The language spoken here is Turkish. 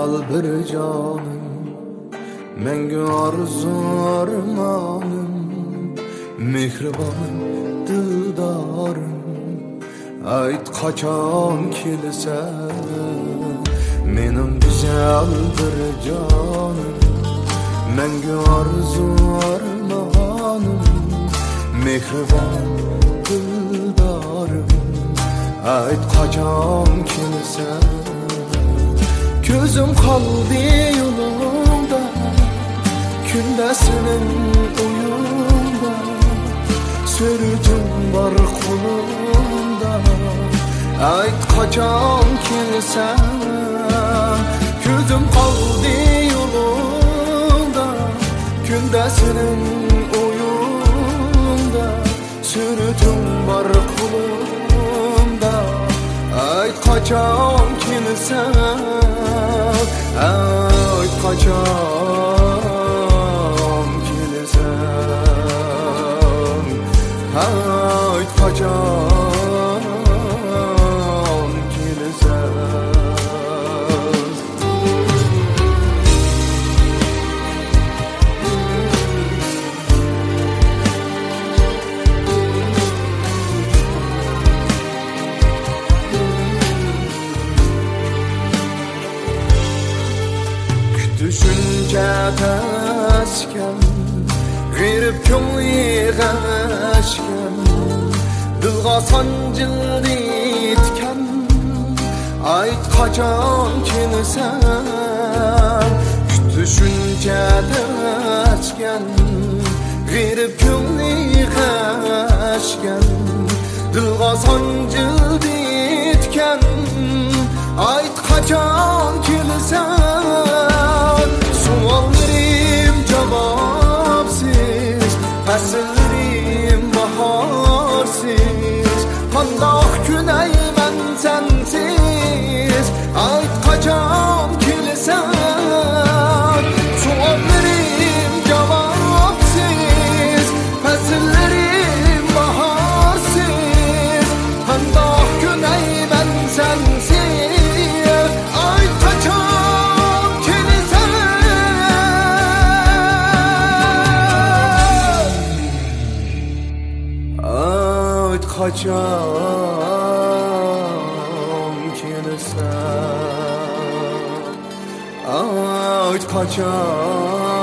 güzel bir canım Mengü arzu armanım Mehribanım dildarım Ayt kaçan kilise Benim güzel bir canım Mengü arzu armanım Mehribanım dildarım Ayt kaçan kilise Gözüm kaldı yolunda Günde senin uyumda Sürüdüm var kolunda Ayt kaçan kimsen Gözüm kaldı yolunda Günde senin uyumda Sürüdüm var kolunda Ayt kaçan kimsen Ayt kaçan Hayt kaçan Tesken Girip köngli gaşken Dilga ditken Ayt kaçan kinsen on low. Ayt kaçam kilise Ayt kaçam